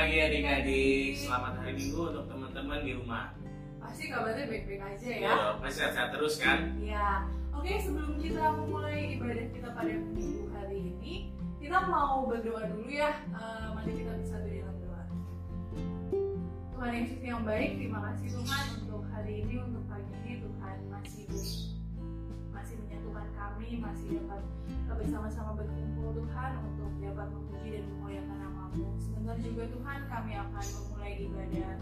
pagi adik-adik. Selamat hari Minggu untuk teman-teman di rumah. Pasti kabarnya baik-baik aja ya. Ya, masih sehat-sehat terus kan? Iya. Oke, sebelum kita memulai ibadah kita pada minggu hari ini, kita mau berdoa dulu ya. Eh, mari kita bersatu dalam doa. Tuhan Yesus yang baik, terima kasih Tuhan untuk hari ini, untuk pagi ini Tuhan masih masih menyatukan kami, masih dapat bersama-sama berkumpul Tuhan untuk dapat memuji dan memuliakan namamu. Sebentar juga Tuhan kami akan memulai ibadah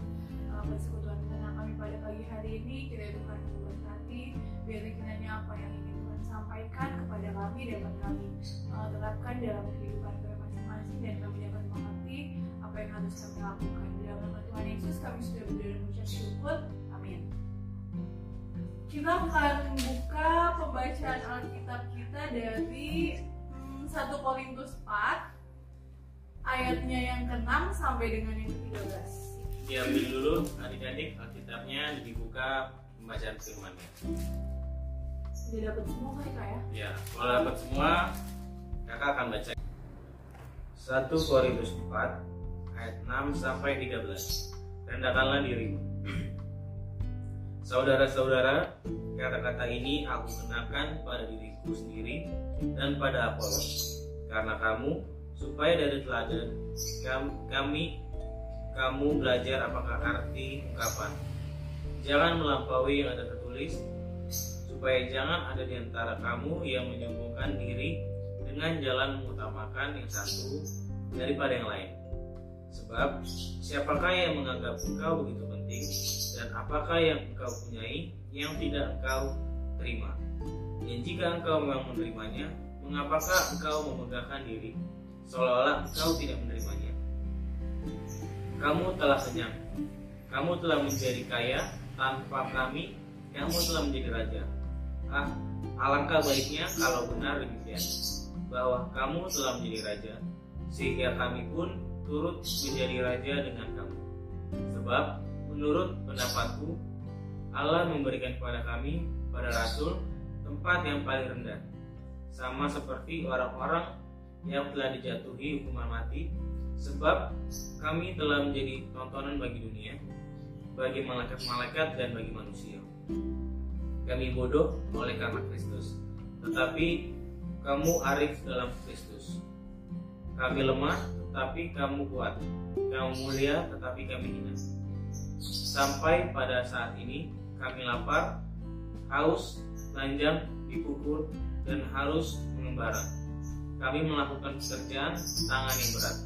uh, persekutuan dengan kami pada pagi hari ini. Kiranya Tuhan memberkati, biar kiranya apa yang ingin Tuhan sampaikan kepada kami dapat kami uh, terapkan dalam kehidupan kami masing-masing dan kami dapat mengerti apa yang harus kami lakukan. Dalam nama Tuhan Yesus kami sudah berdoa dan mengucap syukur. Kita akan buka pembacaan Alkitab kita dari hmm, 1 Korintus 4 ayatnya yang ke-6 sampai dengan yang ke-13. Diambil dulu adik-adik Alkitabnya dibuka pembacaan firman-Nya. Sudah dapat semua kali kak ya? Ya, kalau dapat semua, kakak akan baca. 1 Korintus 4 ayat 6 sampai 13. Rendahkanlah dirimu. Saudara-saudara, kata-kata ini aku kenakan pada diriku sendiri dan pada Apolos, karena kamu supaya dari teladan kam- kami kamu belajar apakah arti ungkapan. Jangan melampaui yang ada tertulis, supaya jangan ada di antara kamu yang menyombongkan diri dengan jalan mengutamakan yang satu daripada yang lain. Sebab siapakah yang menganggap engkau begitu penting dan apakah yang engkau punyai yang tidak engkau terima? Dan jika engkau memang menerimanya, mengapakah engkau memegahkan diri seolah-olah engkau tidak menerimanya? Kamu telah kenyang, kamu telah menjadi kaya tanpa kami, kamu telah menjadi raja. Ah, alangkah baiknya kalau benar demikian, bahwa kamu telah menjadi raja, sehingga kami pun turut menjadi raja dengan kamu. Sebab menurut pendapatku, Allah memberikan kepada kami, pada rasul, tempat yang paling rendah, sama seperti orang-orang yang telah dijatuhi hukuman mati, sebab kami telah menjadi tontonan bagi dunia, bagi malaikat-malaikat dan bagi manusia. Kami bodoh oleh karena Kristus, tetapi kamu arif dalam Kristus. Kami lemah, tetapi kamu kuat. Kamu mulia, tetapi kami hina. Sampai pada saat ini, kami lapar, haus, telanjang, dipukul, dan harus mengembara. Kami melakukan pekerjaan tangan yang berat.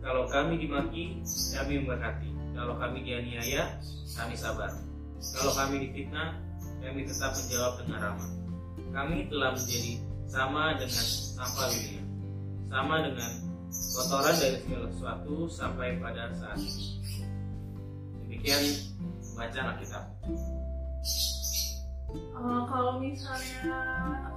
Kalau kami dimaki, kami memberkati. Kalau kami dianiaya, kami sabar. Kalau kami difitnah, kami tetap menjawab dengan ramah. Kami telah menjadi sama dengan sampah dunia, sama dengan kotoran dari segala sesuatu sampai pada saat ini. Demikian bacaan Alkitab. Uh, kalau misalnya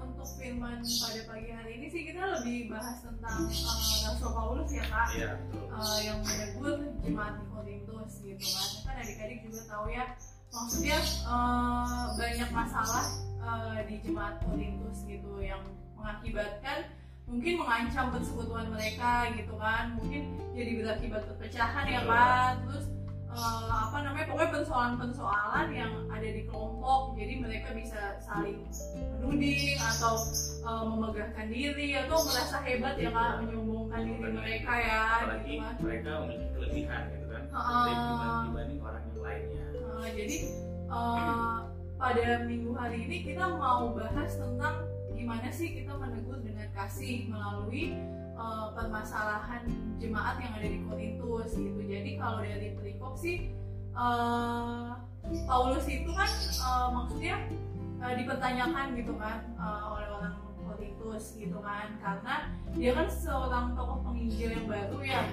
untuk firman pada pagi hari ini sih kita lebih bahas tentang uh, Rasul Paulus ya kak. Iya, betul. uh, yang menegur jemaat di Korintus gitu kan. Kan adik-adik juga tahu ya maksudnya uh, banyak masalah uh, di jemaat Korintus gitu yang mengakibatkan mungkin mengancam persekutuan mereka gitu kan. Mungkin jadi berakibat perpecahan ya kan terus uh, apa namanya pokoknya persoalan-persoalan yang ada di kelompok jadi mereka bisa saling menuding atau uh, memegahkan diri atau merasa hebat ya kak menyombongkan diri mereka ya Apalagi gitu kan mereka memiliki kelebihan gitu kan, dibanding, dibanding orang yang lainnya. Uh, jadi uh, pada minggu hari ini kita mau bahas tentang gimana sih kita menegur dengan kasih melalui uh, permasalahan jemaat yang ada di Korintus gitu. Jadi kalau dari perikop sih uh, Paulus itu kan uh, maksudnya uh, dipertanyakan gitu kan uh, oleh orang Korintus gitu kan karena dia kan seorang tokoh penginjil yang baru ya.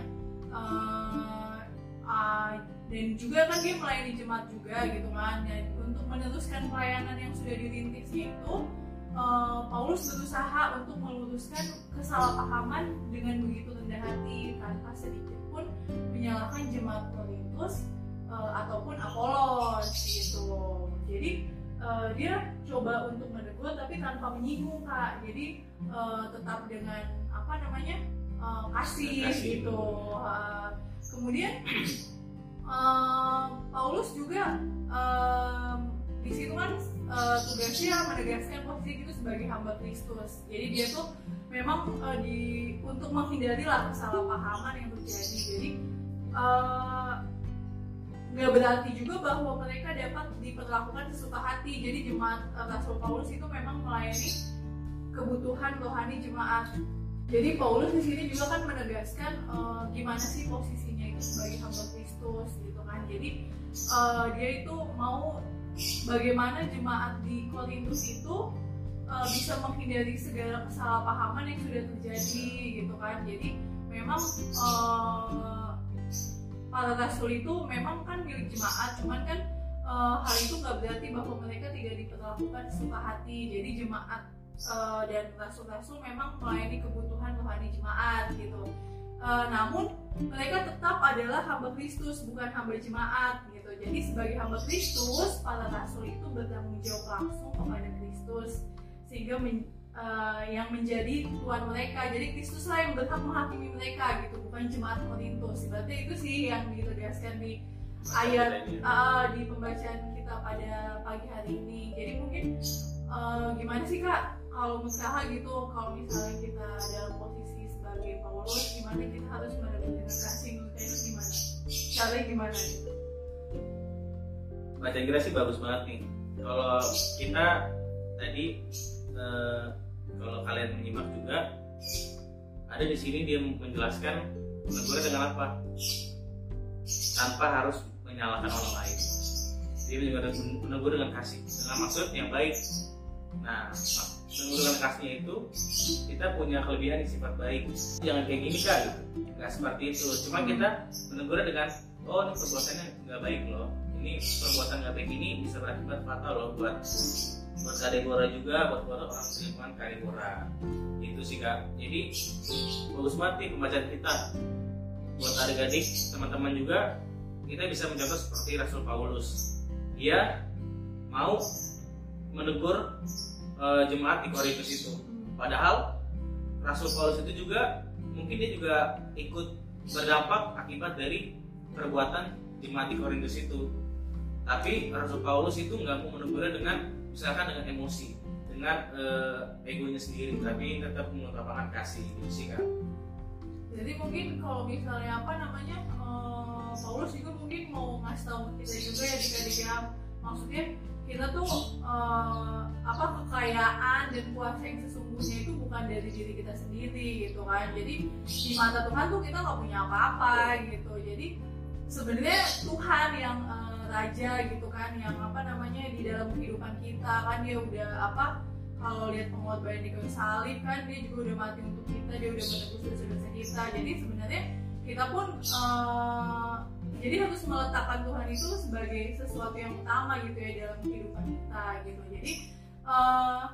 Uh, uh, dan juga kan dia melayani jemaat juga gitu kan dan untuk meneruskan pelayanan yang sudah dirintisnya itu uh, Paulus berusaha untuk meluruskan kesalahpahaman dengan begitu rendah hati. Tanpa sedikit pun menyalahkan jemaat Korintus uh, ataupun Apolos gitu. Jadi uh, dia coba untuk menegur tapi tanpa menyinggung kak. Jadi uh, tetap dengan apa namanya uh, kasih, Kasih. gitu. Uh, kemudian eh, Paulus juga eh, di situ kan eh, tugasnya menegaskan posisi itu sebagai hamba Kristus. Jadi dia tuh memang eh, di untuk menghindari lah kesalahpahaman yang terjadi. Jadi eh, nggak berarti juga bahwa mereka dapat diperlakukan sesuka hati. Jadi jemaat Rasul Paulus itu memang melayani kebutuhan rohani jemaat. Jadi Paulus di sini juga kan menegaskan eh, gimana sih posisinya itu sebagai hamba Kristus gitu kan. Jadi eh, dia itu mau bagaimana jemaat di Korintus itu eh, bisa menghindari segala kesalahpahaman yang sudah terjadi gitu kan? Jadi memang eh, para rasul itu memang kan milik jemaat cuman kan eh, hal itu nggak berarti bahwa mereka tidak diperlakukan sesuka hati. Jadi jemaat eh, dan rasul-rasul memang melayani kebutuhan rohani jemaat gitu. Eh, namun mereka tetap adalah hamba Kristus bukan hamba jemaat gitu. Jadi sebagai hamba Kristus para rasul itu bertanggung jawab langsung kepada Kristus sehingga men- eh, yang menjadi Tuhan mereka. Jadi Kristus lah yang berhak menghakimi mereka gitu bukan jemaat Korintus. Berarti itu sih yang ditegaskan di ayat uh, di pembacaan kita pada pagi hari ini. Jadi mungkin uh, gimana sih kak? Kalau misalnya gitu kalau misalnya kita dalam posisi sebagai Paulus gimana kita harus menegakkan kasih gimana? Caranya gimana? gitu baca kira sih bagus banget nih. Kalau kita tadi eh, kalau kalian menyimak juga ada di sini dia menjelaskan menegur dengan apa? Tanpa harus menyalahkan orang lain. Dia menegur, dengan kasih. Dengan maksud yang baik. Nah menegur dengan kasihnya itu kita punya kelebihan yang sifat baik. Jangan kayak gini kak gitu. Nggak seperti itu. Cuma kita menegur dengan oh ini perbuatannya nggak baik loh ini perbuatan nggak baik ini bisa berakibat fatal loh buat buat kadebora juga buat buat orang lingkungan kadebora itu sih kak. Jadi bagus banget nih pembacaan kita. Buat adik-adik teman-teman juga kita bisa mencontoh seperti Rasul Paulus. Dia mau menegur eh, jemaat di Korintus itu. Padahal Rasul Paulus itu juga mungkin dia juga ikut berdampak akibat dari perbuatan jemaat di Korintus itu tapi Rasul Paulus itu nggak mau menegurnya dengan misalkan dengan emosi dengan eh, egonya sendiri tapi tetap mengutamakan kasih gitu sih kak. Jadi mungkin kalau misalnya apa namanya eh, Paulus juga mungkin mau ngasih tahu kita juga ya adik-adik ya maksudnya kita tuh eh, apa kekayaan dan kuasa yang sesungguhnya itu bukan dari diri kita sendiri gitu kan. Jadi di mata Tuhan tuh kita nggak punya apa-apa gitu. Jadi sebenarnya Tuhan yang eh, raja gitu kan yang apa namanya di dalam kehidupan kita kan dia udah apa kalau lihat pengorbanan di kayu salib kan dia juga udah mati untuk kita dia udah menebus dosa-dosa kita jadi sebenarnya kita pun eh, jadi harus meletakkan Tuhan itu sebagai sesuatu yang utama gitu ya dalam kehidupan kita gitu jadi eh,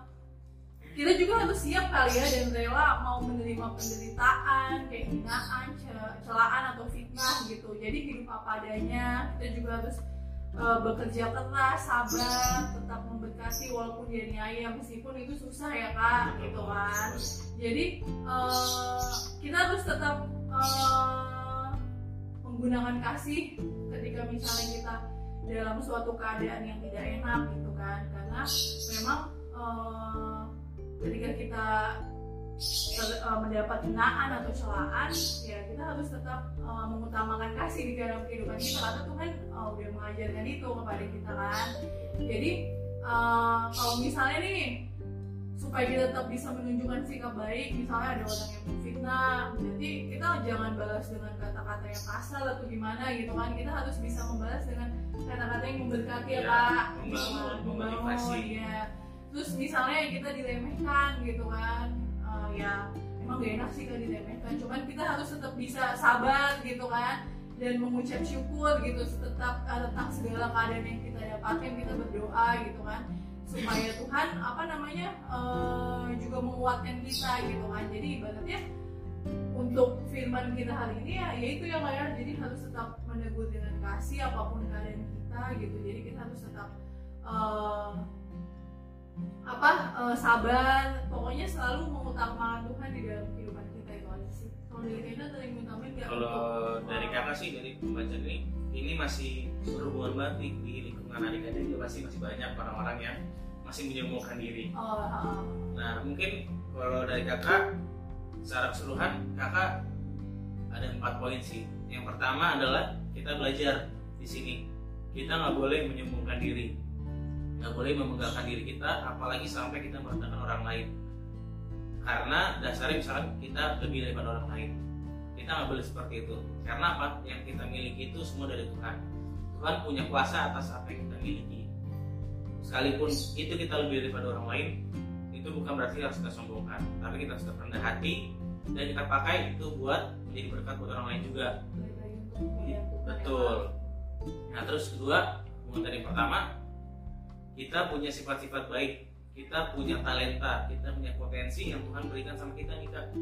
kita juga harus siap kali ya dan rela mau menerima penderitaan, kehinaan, ce- celaan atau fitnah gitu. Jadi hidup apa adanya. Kita juga harus uh, bekerja keras, sabar, tetap memberkati walaupun dia niaya meskipun itu susah ya kak, gitu kan. Jadi uh, kita harus tetap uh, menggunakan kasih ketika misalnya kita dalam suatu keadaan yang tidak enak gitu kan, karena memang uh, ketika kita mendapat hinaan atau celaan ya kita harus tetap uh, mengutamakan kasih di dalam kehidupan kita karena Tuhan uh, udah mengajarkan itu kepada kita kan. Jadi uh, kalau misalnya nih supaya kita tetap bisa menunjukkan sikap baik misalnya ada orang yang menfitnah jadi kita jangan balas dengan kata-kata yang kasar atau gimana gitu kan. Kita harus bisa membalas dengan kata-kata yang memberkati ya Ya, kak. membangun, Gitu kan, memotivasi. ya terus misalnya kita diremehkan gitu kan. eh, ya emang gak enak sih kalau diremehkan cuman kita harus tetap bisa sabar gitu kan dan mengucap syukur gitu tetap eh, tentang segala keadaan yang kita dapatkan kita berdoa gitu kan supaya Tuhan apa namanya eh, juga menguatkan kita gitu kan. Jadi ibaratnya untuk firman kita hari ini ya yaitu yang ya. Jadi harus tetap menegur dengan kasih apa pun keadaan kita gitu. Jadi kita harus tetap eh, apa eh, sabar pokoknya selalu mengutamakan Tuhan di dalam kehidupan kita itu aja sih. Kalau dari nggak? kalau uh, kakak sih dari pembacaan ini ini masih berhubungan banget di, di lingkungan adik-adik juga pasti masih banyak orang-orang yang masih menyembuhkan diri. Oh, uh, nah mungkin kalau dari kakak secara keseluruhan kakak ada empat poin sih. Yang pertama adalah kita belajar di sini. Kita nggak boleh menyembuhkan diri. Nggak boleh memegangkan diri kita apalagi sampai kita merendahkan orang lain karena dasarnya misalkan kita lebih daripada orang lain. Kita nggak boleh seperti itu. Karena apa? Yang kita miliki itu semua dari Tuhan. Tuhan punya kuasa atas apa yang kita miliki. Sekalipun itu kita lebih daripada orang lain itu bukan berarti harus kita sombongkan tapi kita harus rendah hati dan kita pakai itu buat menjadi berkat buat orang lain juga. Betul. Nah terus kedua dari pertama kita punya sifat-sifat baik kita punya talenta kita punya potensi yang Tuhan berikan sama kita kak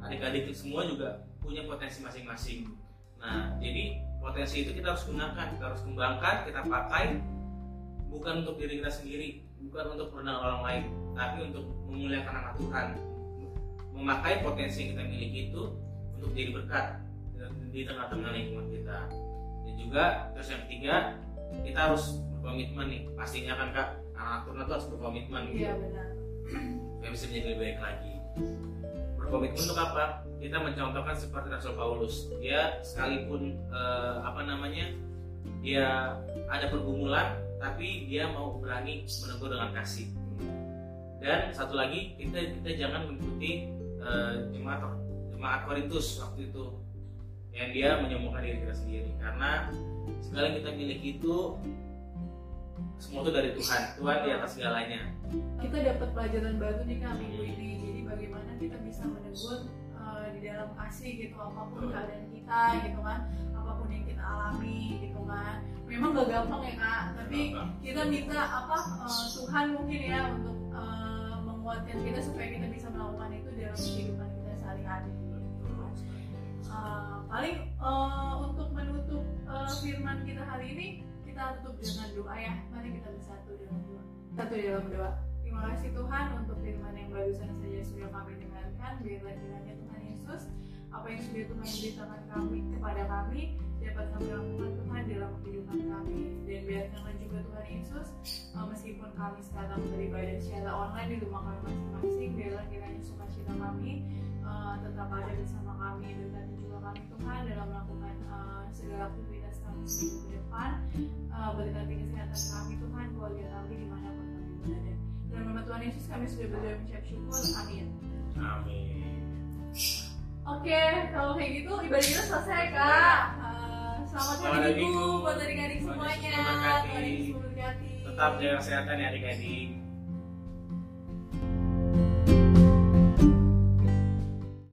adik-adik semua juga punya potensi masing-masing. Nah jadi potensi itu kita harus gunakan kita harus kembangkan kita pakai bukan untuk diri kita sendiri bukan untuk merenang orang lain tapi untuk memuliakan nama Tuhan. Memakai potensi yang kita miliki itu untuk jadi berkat di tengah-tengah lingkungan kita. Dan juga terus yang ketiga kita harus berkomitmen nih pastinya kan kak anak Tuhan itu harus berkomitmen gitu. Iya benar. bisa menjadi lebih baik lagi. Berkomitmen untuk apa? Kita mencontohkan seperti Rasul Paulus. Dia sekalipun eh, apa namanya dia ada pergumulan tapi dia mau berani menegur dengan kasih. Dan satu lagi kita kita jangan mengikuti eh, jemaat jemaat Korintus waktu itu yang dia menyembuhkan diri kita sendiri. Karena segala yang kita miliki itu semua itu dari Tuhan Tuhan di atas segalanya Kita dapat pelajaran baru nih kak minggu ini. Jadi bagaimana kita bisa menegur uh, di dalam kasih gitu apa pun keadaan kita gitu kan, apa pun yang kita alami gitu kan. Memang gak gampang ya kak, tapi kita minta apa uh, Tuhan mungkin ya untuk uh, menguatkan kita supaya kita bisa melakukan itu dalam kehidupan kita sehari-hari. gitu kan. Uh, paling uh, untuk menutup uh, firman kita hari ini kita tutup dengan doa ya. Mari kita bersatu dalam doa. Satu dalam doa. Terima kasih Tuhan untuk firman yang barusan saja sudah kami dengarkan. Biarlah kiranya Tuhan Yesus apa yang sudah Tuhan beritakan kami kepada kami dapat kami lakukan Tuhan dalam kehidupan kami. Dan biarkanlah juga Tuhan Yesus uh, meskipun kami sekarang beribadah secara online di rumah kami masing-masing biarlah kiranya sukacita kami uh, tetap ada bersama kami. Dan juga kami Tuhan dalam melakukan uh, segala aktivitas kami uh, berkati kesehatan kami. Tuhan keluarga kami di mana pun kami berada. Dalam nama Tuhan Yesus kami sudah berdoa mengucap syukur. Amin. Amin. Oke, kalau kayak gitu ibadah kita selesai kak. Uh, selamat Selamat hari minggu buat adik-adik semuanya. Tuhan Yesus memberkati. tetap jaga kesehatan ya adik-adik